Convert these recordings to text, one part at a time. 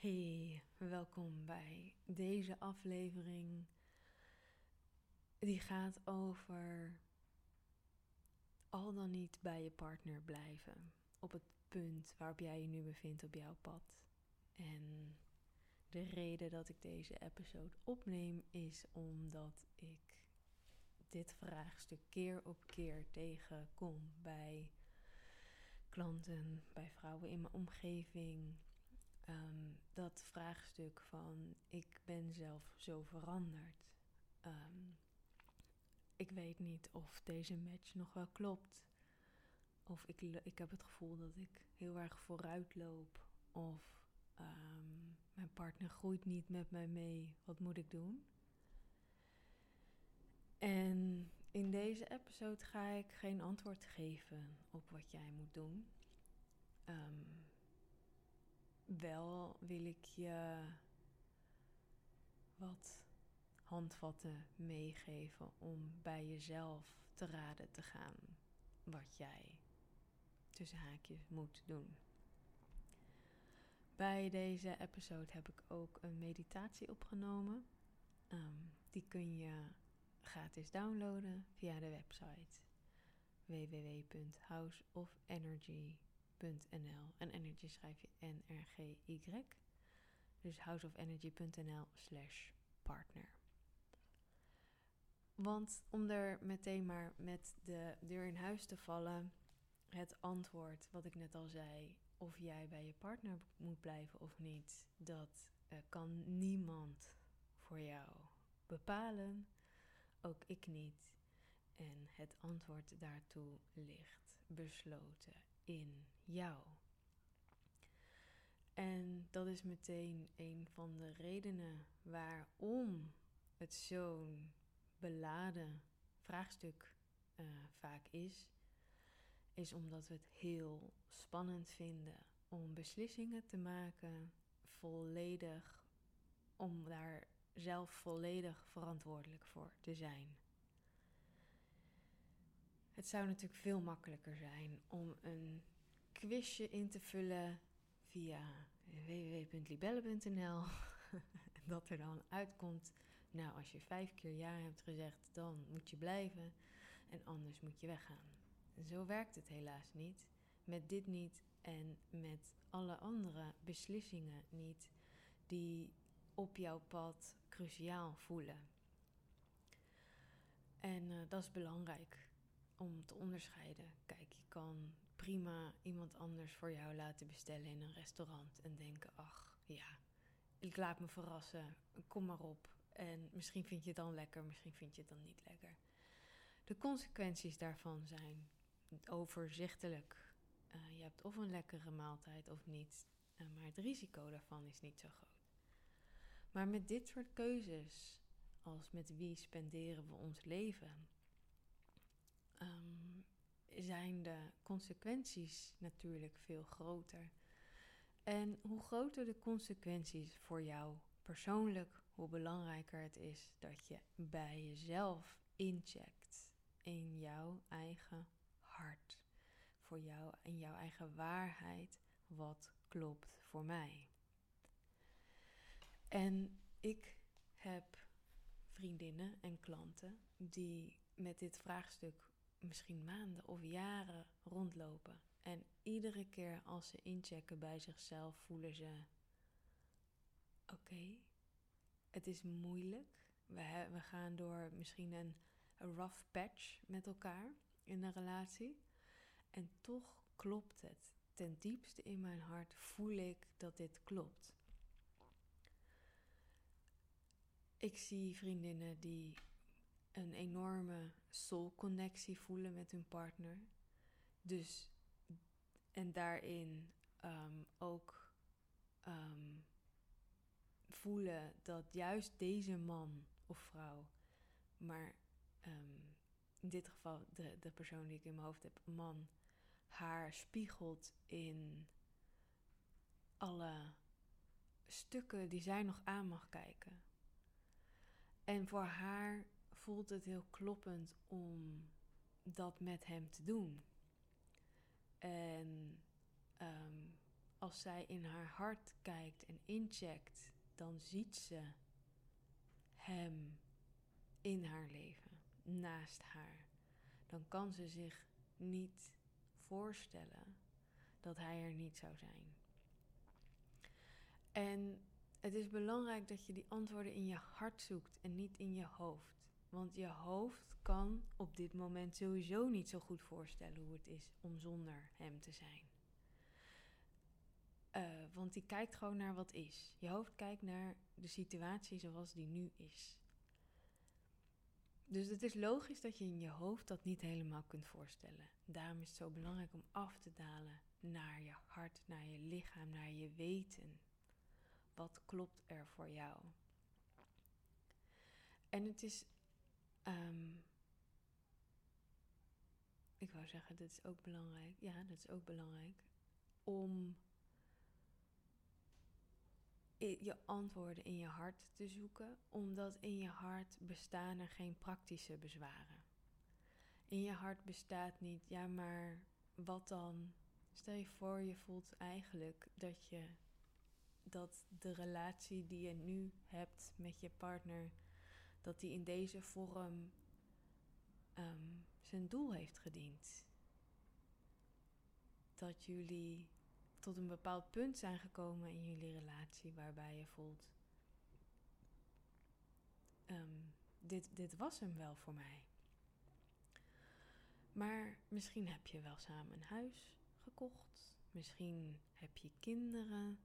Hey, welkom bij deze aflevering. Die gaat over al dan niet bij je partner blijven. Op het punt waarop jij je nu bevindt op jouw pad. En de reden dat ik deze episode opneem is omdat ik dit vraagstuk keer op keer tegenkom bij klanten, bij vrouwen in mijn omgeving Ehm, dat vraagstuk van ik ben zelf zo veranderd. Ehm, ik weet niet of deze match nog wel klopt. Of ik, ik heb het gevoel dat ik heel erg vooruit loop. Of ehm, mijn partner groeit niet met mij mee. Wat moet ik doen? En in deze episode ga ik geen antwoord geven op wat jij moet doen. Um, wel wil ik je wat handvatten meegeven om bij jezelf te raden te gaan wat jij tussen haakjes moet doen. Bij deze episode heb ik ook een meditatie opgenomen. Ehm, die kun je gratis downloaden via de website www.houseofenergy.com houseofenergy.nl. En energy schrijf je N-R-G-Y. Dus houseofenergy.nl slash partner. Want om er meteen maar met de deur in huis te vallen, het antwoord wat ik net al zei, of jij bij je partner moet blijven of niet, dat uh, kan niemand voor jou bepalen. Ook ik niet. En het antwoord daartoe ligt besloten in jou. En dat is meteen een van de redenen waarom het zo'n beladen vraagstuk uh, vaak is. Is omdat we het heel spannend vinden om beslissingen te maken, volledig, om daar zelf volledig verantwoordelijk voor te zijn. Het zou natuurlijk veel makkelijker zijn om een quizje in te vullen via www.libelle.nl. en dat er dan uitkomt. Nou, als je vijf keer ja hebt gezegd, dan moet je blijven. En anders moet je weggaan. Zo werkt het helaas niet. Met dit niet en met alle andere beslissingen niet die op jouw pad cruciaal voelen. En uh, dat is belangrijk om te onderscheiden. Kijk, je kan prima iemand anders voor jou laten bestellen in een restaurant en denken: ach ja, ik laat me verrassen, kom maar op. En misschien vind je het dan lekker, misschien vind je het dan niet lekker. De consequenties daarvan zijn overzichtelijk. Uh, je hebt of een lekkere maaltijd of niet, uh, maar het risico daarvan is niet zo groot. Maar met dit soort keuzes, als met wie spenderen we ons leven, um, zijn de consequenties natuurlijk veel groter. En hoe groter de consequenties voor jou persoonlijk, hoe belangrijker het is dat je bij jezelf incheckt in jouw eigen hart. Voor jou in jouw eigen waarheid, wat klopt voor mij. En ik heb vriendinnen en klanten die met dit vraagstuk misschien maanden of jaren rondlopen. En iedere keer als ze inchecken bij zichzelf, voelen ze: oké, het is moeilijk. We, we gaan door misschien een, een rough patch met elkaar in een relatie. En toch klopt het. Ten diepste in mijn hart voel ik dat dit klopt. Ik zie vriendinnen die een enorme soul-connectie voelen met hun partner. Dus, en daarin um, ook um, voelen dat juist deze man of vrouw, maar um, in dit geval de, de persoon die ik in mijn hoofd heb, man, haar spiegelt in alle stukken die zij nog aan mag kijken. En voor haar voelt het heel kloppend om dat met hem te doen. En um, als zij in haar hart kijkt en incheckt, dan ziet ze hem in haar leven, naast haar. Dan kan ze zich niet voorstellen dat hij er niet zou zijn. En het is belangrijk dat je die antwoorden in je hart zoekt en niet in je hoofd. Want je hoofd kan op dit moment sowieso niet zo goed voorstellen hoe het is om zonder hem te zijn. Uh, want die kijkt gewoon naar wat is. Je hoofd kijkt naar de situatie zoals die nu is. Dus het is logisch dat je in je hoofd dat niet helemaal kunt voorstellen. Daarom is het zo belangrijk om af te dalen naar je hart, naar je lichaam, naar je weten. Wat klopt er voor jou? En het is. Um, ik wou zeggen, dat is ook belangrijk. Ja, dat is ook belangrijk. Om je antwoorden in je hart te zoeken, omdat in je hart bestaan er geen praktische bezwaren. In je hart bestaat niet, ja, maar wat dan? Stel je voor, je voelt eigenlijk dat je dat de relatie die je nu hebt met je partner, dat die in deze vorm ehm, zijn doel heeft gediend. Dat jullie tot een bepaald punt zijn gekomen in jullie relatie waarbij je voelt, ehm, dit, dit was hem wel voor mij. Maar misschien heb je wel samen een huis gekocht. Misschien heb je kinderen.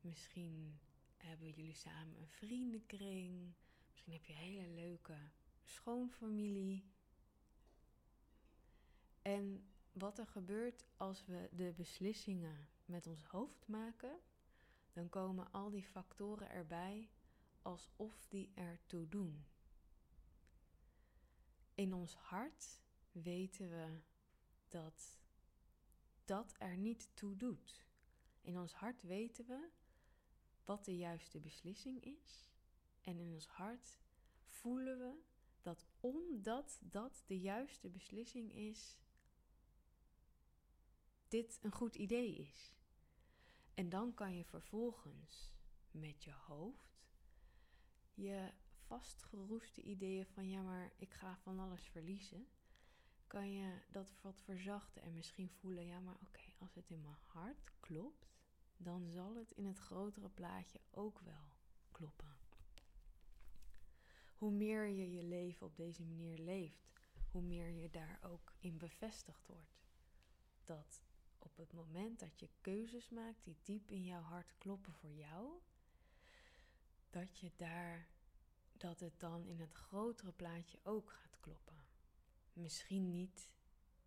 Misschien hebben jullie samen een vriendenkring. Misschien heb je een hele leuke schoonfamilie. En wat er gebeurt als we de beslissingen met ons hoofd maken, dan komen al die factoren erbij alsof die ertoe doen. In ons hart weten we dat dat er niet toe doet. In ons hart weten we wat de juiste beslissing is. En in ons hart voelen we dat omdat dat de juiste beslissing is, dit een goed idee is. En dan kan je vervolgens met je hoofd je vastgeroeste ideeën van ja, maar ik ga van alles verliezen, kan je dat wat verzachten en misschien voelen, ja, maar oké, als het in mijn hart klopt, dan zal het in het grotere plaatje ook wel kloppen. Hoe meer je je leven op deze manier leeft, hoe meer je daar ook in bevestigd wordt. Dat op het moment dat je keuzes maakt die diep in jouw hart kloppen voor jou, dat je daar, dat het dan in het grotere plaatje ook gaat kloppen. Misschien niet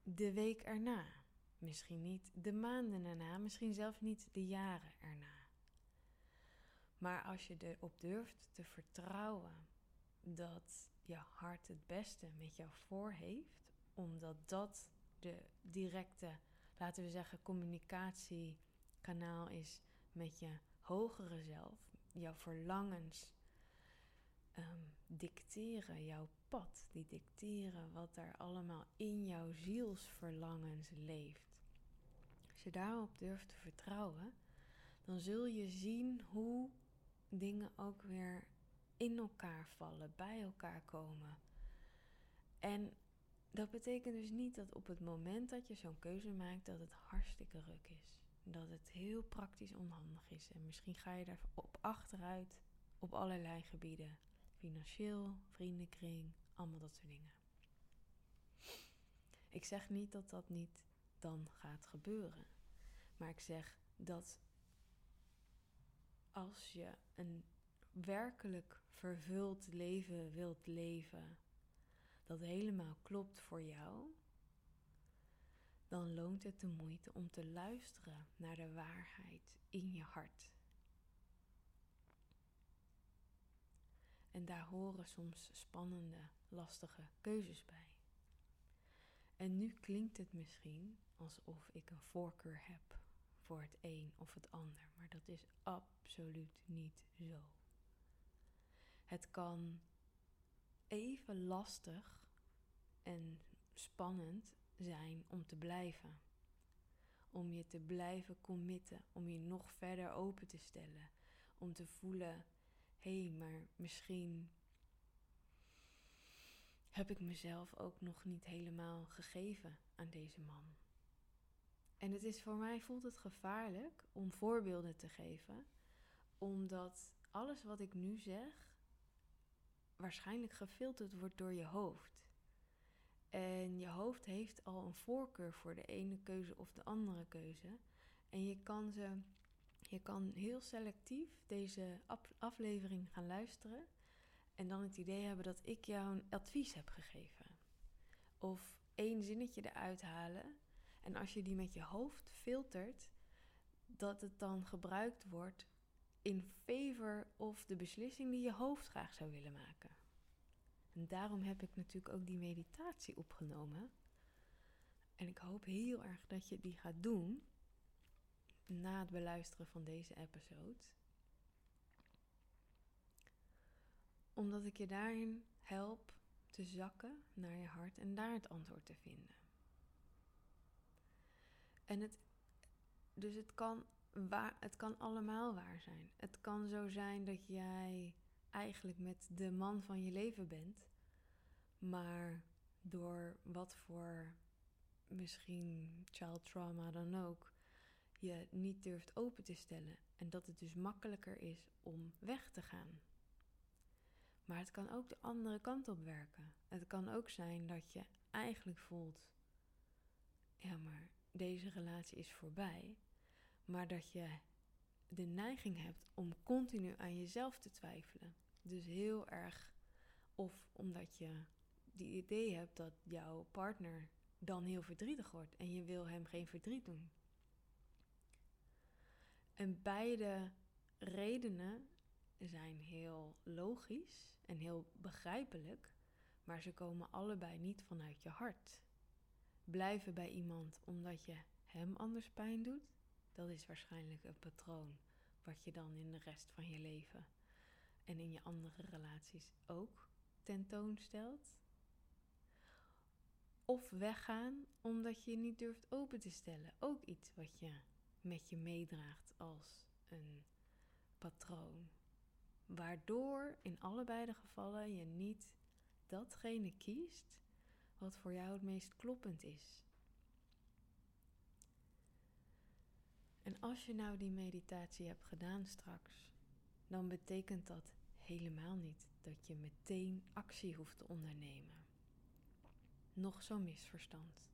de week erna, misschien niet de maanden erna, misschien zelfs niet de jaren erna. Maar als je erop durft te vertrouwen dat je hart het beste met jou voor heeft, omdat dat de directe laten we zeggen, communicatiekanaal is met je hogere zelf, jouw verlangens um, dicteren, jouw pad, die dicteren wat er allemaal in jouw zielsverlangens leeft. Als je daarop durft te vertrouwen, dan zul je zien hoe dingen ook weer in elkaar vallen, bij elkaar komen. En dat betekent dus niet dat op het moment dat je zo'n keuze maakt, dat het hartstikke ruk is. Dat het heel praktisch onhandig is. En misschien ga je daar op achteruit op allerlei gebieden. Financieel, vriendenkring, allemaal dat soort dingen. Ik zeg niet dat dat niet dan gaat gebeuren. Maar ik zeg dat als je een werkelijk vervuld leven wilt leven, dat helemaal klopt voor jou, dan loont het de moeite om te luisteren naar de waarheid in je hart. En daar horen soms spannende, lastige keuzes bij. En nu klinkt het misschien alsof ik een voorkeur heb voor het een of het ander, maar dat is absoluut niet zo. Het kan even lastig en spannend zijn om te blijven. om je te blijven committen, om je nog verder open te stellen, om te voelen, hé, hey, maar misschien heb ik mezelf ook nog niet helemaal gegeven aan deze man. En het is voor mij voelt het gevaarlijk om voorbeelden te geven, omdat alles wat ik nu zeg waarschijnlijk gefilterd wordt door je hoofd. En je hoofd heeft al een voorkeur voor de ene keuze of de andere keuze. En je kan ze je kan heel selectief deze aflevering gaan luisteren en dan het idee hebben dat ik jou een advies heb gegeven. Of één zinnetje eruit halen en als je die met je hoofd filtert, dat het dan gebruikt wordt in favor of de beslissing die je hoofd graag zou willen maken. En daarom heb ik natuurlijk ook die meditatie opgenomen. En ik hoop heel erg dat je die gaat doen na het beluisteren van deze episode. Omdat ik je daarin help te zakken naar je hart en daar het antwoord te vinden. En het, dus het kan, waar, het kan allemaal waar zijn. Het kan zo zijn dat jij eigenlijk met de man van je leven bent, maar door wat voor misschien child trauma dan ook, je niet durft open te stellen en dat het dus makkelijker is om weg te gaan. Maar het kan ook de andere kant op werken. Het kan ook zijn dat je eigenlijk voelt: ja, maar deze relatie is voorbij, maar dat je de neiging hebt om continu aan jezelf te twijfelen. Dus heel erg, of omdat je die idee hebt dat jouw partner dan heel verdrietig wordt en je wil hem geen verdriet doen. En beide redenen zijn heel logisch en heel begrijpelijk, maar ze komen allebei niet vanuit je hart. Blijven bij iemand omdat je hem anders pijn doet, dat is waarschijnlijk een patroon wat je dan in de rest van je leven en in je andere relaties ook tentoonstelt. Of weggaan omdat je niet durft open te stellen. Ook iets wat je met je meedraagt als een patroon. Waardoor in allebei de gevallen je niet datgene kiest wat voor jou het meest kloppend is. En als je nou die meditatie hebt gedaan straks, dan betekent dat helemaal niet dat je meteen actie hoeft te ondernemen. Nog zo'n misverstand.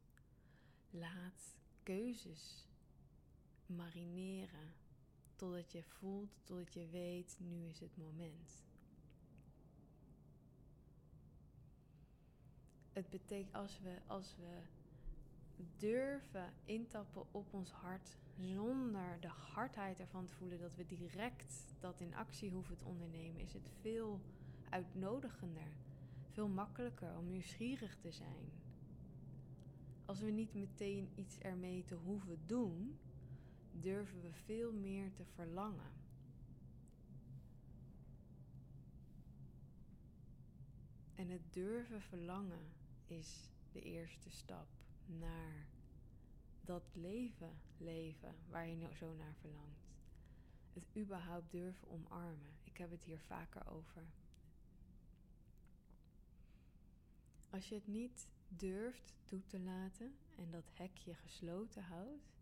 Laat keuzes marineren totdat je voelt, totdat je weet, nu is het moment. Het betekent als we, als we durven intappen op ons hart zonder de hardheid ervan te voelen dat we direct dat in actie hoeven te ondernemen, is het veel uitnodigender, veel makkelijker om nieuwsgierig te zijn. Als we niet meteen iets ermee te hoeven doen, durven we veel meer te verlangen. En het durven verlangen is de eerste stap naar dat leven leven waar je nou zo naar verlangt. Het überhaupt durven omarmen. Ik heb het hier vaker over. Als je het niet durft toe te laten en dat hekje gesloten houdt,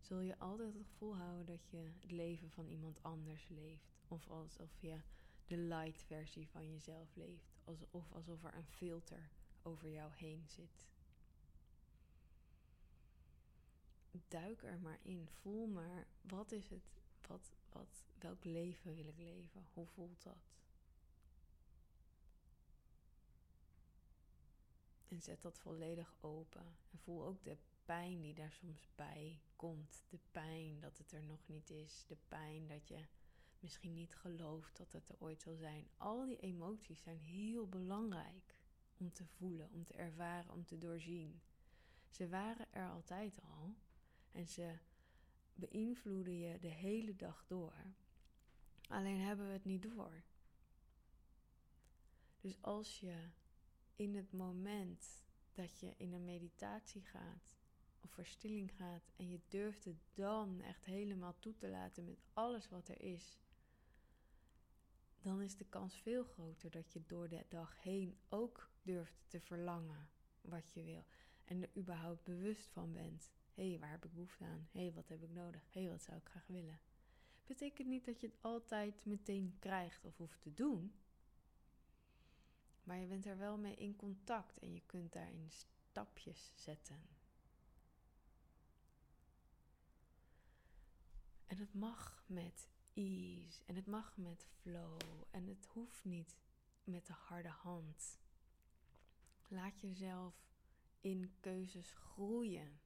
zul je altijd het gevoel houden dat je het leven van iemand anders leeft. Of alsof je de light versie van jezelf leeft. Of alsof er een filter over jou heen zit. Duik er maar in. Voel maar, wat is het? Wat, wat, welk leven wil ik leven? Hoe voelt dat? En zet dat volledig open. En voel ook de pijn die daar soms bij komt. De pijn dat het er nog niet is. De pijn dat je misschien niet gelooft dat het er ooit zal zijn. Al die emoties zijn heel belangrijk om te voelen, om te ervaren, om te doorzien. Ze waren er altijd al en ze beïnvloeden je de hele dag door. Alleen hebben we het niet door. Dus als je in het moment dat je in een meditatie gaat of verstilling gaat en je durft het dan echt helemaal toe te laten met alles wat er is, dan is de kans veel groter dat je door de dag heen ook durft te verlangen wat je wil. En er überhaupt bewust van bent. Hé, hey, waar heb ik behoefte aan? Hé, hey, wat heb ik nodig? Hé, hey, wat zou ik graag willen? Betekent niet dat je het altijd meteen krijgt of hoeft te doen. Maar je bent er wel mee in contact en je kunt daarin stapjes zetten. En het mag met ease en het mag met flow en het hoeft niet met de harde hand. Laat jezelf in keuzes groeien.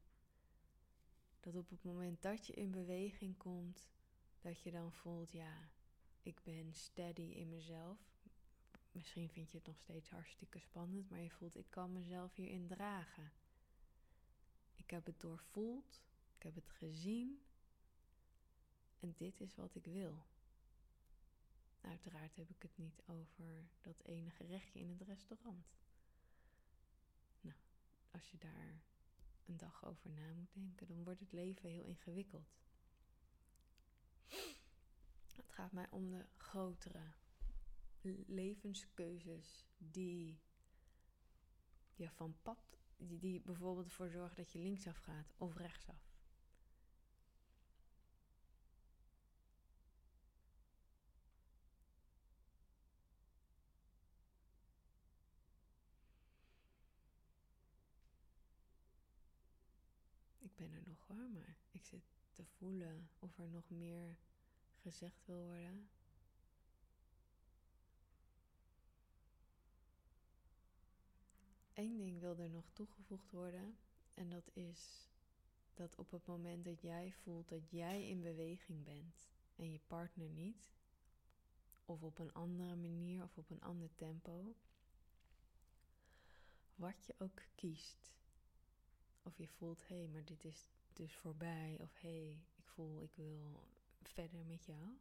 Dat op het moment dat je in beweging komt, dat je dan voelt, ja, ik ben steady in mezelf. Misschien vind je het nog steeds hartstikke spannend, maar je voelt, ik kan mezelf hierin dragen. Ik heb het doorvoeld, ik heb het gezien en dit is wat ik wil. Uiteraard heb ik het niet over dat ene gerechtje in het restaurant. Nou, als je daar een dag over na moet denken, dan wordt het leven heel ingewikkeld. Het gaat mij om de grotere levenskeuzes die ja, van pad, die, die bijvoorbeeld ervoor zorgen dat je linksaf gaat of rechtsaf. Ben er nog hoor, maar ik zit te voelen of er nog meer gezegd wil worden. Eén ding wil er nog toegevoegd worden en dat is dat op het moment dat jij voelt dat jij in beweging bent en je partner niet, of op een andere manier of op een ander tempo, wat je ook kiest, of je voelt, hé, hey, maar dit is dus voorbij, of hé, hey, ik voel, ik wil verder met jou.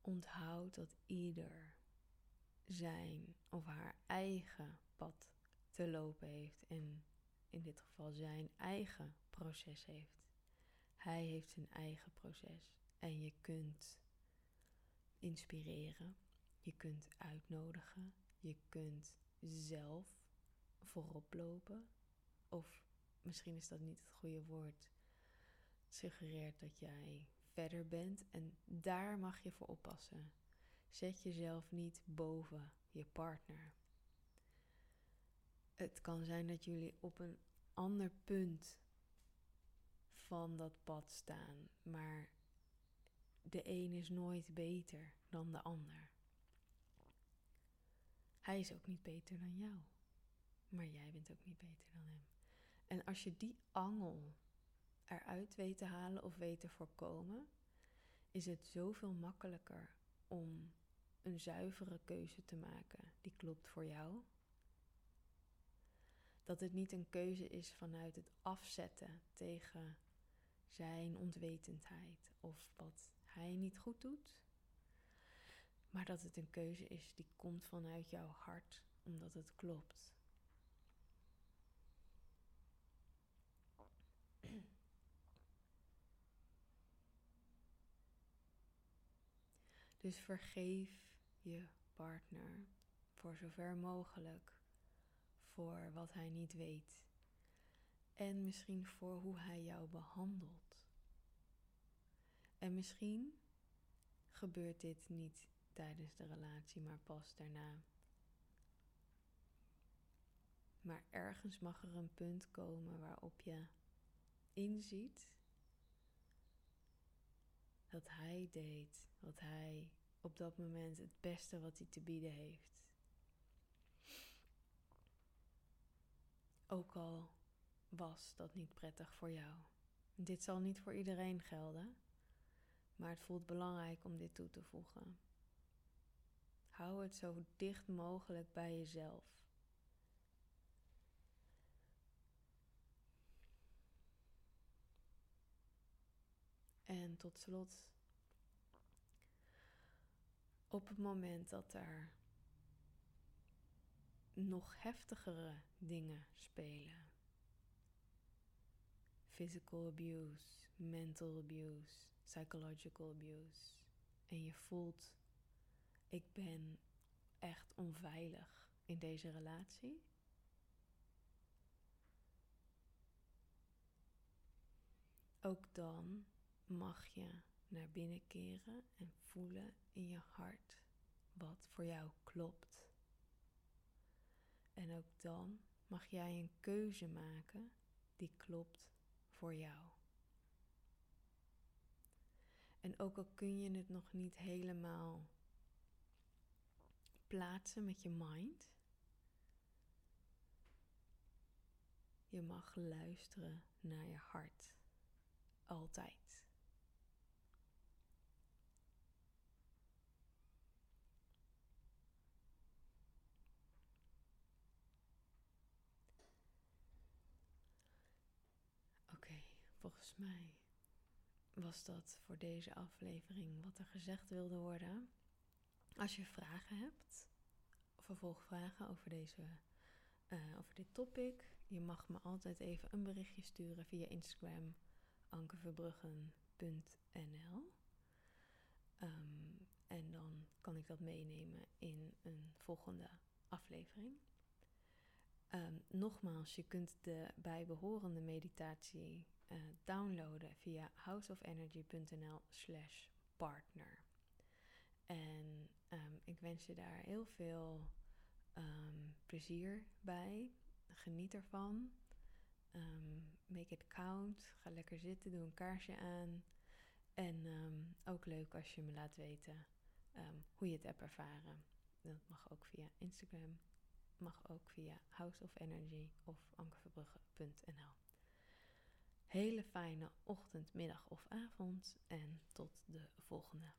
Onthoud dat ieder zijn of haar eigen pad te lopen heeft. En in dit geval zijn eigen proces heeft. Hij heeft zijn eigen proces. En je kunt inspireren, je kunt uitnodigen, je kunt zelf voorop lopen. Of misschien is dat niet het goede woord. suggereert dat jij verder bent en daar mag je voor oppassen. Zet jezelf niet boven je partner. Het kan zijn dat jullie op een ander punt van dat pad staan, maar de een is nooit beter dan de ander. Hij is ook niet beter dan jou, maar jij bent ook niet beter dan hem. En als je die angel eruit weet te halen of weet te voorkomen, is het zoveel makkelijker om een zuivere keuze te maken die klopt voor jou. Dat het niet een keuze is vanuit het afzetten tegen zijn onwetendheid of wat hij niet goed doet, maar dat het een keuze is die komt vanuit jouw hart omdat het klopt. Dus vergeef je partner voor zover mogelijk voor wat hij niet weet. En misschien voor hoe hij jou behandelt. En misschien gebeurt dit niet tijdens de relatie, maar pas daarna. Maar ergens mag er een punt komen waarop je inziet dat hij deed wat hij op dat moment het beste wat hij te bieden heeft. Ook al was dat niet prettig voor jou. Dit zal niet voor iedereen gelden, maar het voelt belangrijk om dit toe te voegen. Hou het zo dicht mogelijk bij jezelf. En tot slot op het moment dat er nog heftigere dingen spelen, physical abuse, mental abuse, psychological abuse. En je voelt, ik ben echt onveilig in deze relatie. Ook dan mag je naar binnen keren en voelen in je hart wat voor jou klopt. En ook dan mag jij een keuze maken die klopt voor jou. En ook al kun je het nog niet helemaal plaatsen met je mind, je mag luisteren naar je hart. Altijd. Oké, volgens mij was dat voor deze aflevering wat er gezegd wilde worden. Als je vragen hebt, vervolgvragen over, deze, uh, over dit topic, je mag me altijd even een berichtje sturen via Instagram ankeverbruggen.nl. Um, en dan kan ik dat meenemen in een volgende aflevering. Um, nogmaals, je kunt de bijbehorende meditatie uh, downloaden via houseofenergy.nl slash partner. En um, ik wens je daar heel veel plezier bij. Geniet ervan. Make it count. Ga lekker zitten, doe een kaarsje aan. En ook leuk als je me laat weten hoe je het hebt ervaren. Dat mag ook via Instagram, mag ook via House of Energy of ankerverbrugge.nl. Hele fijne ochtend, middag of avond en tot de volgende.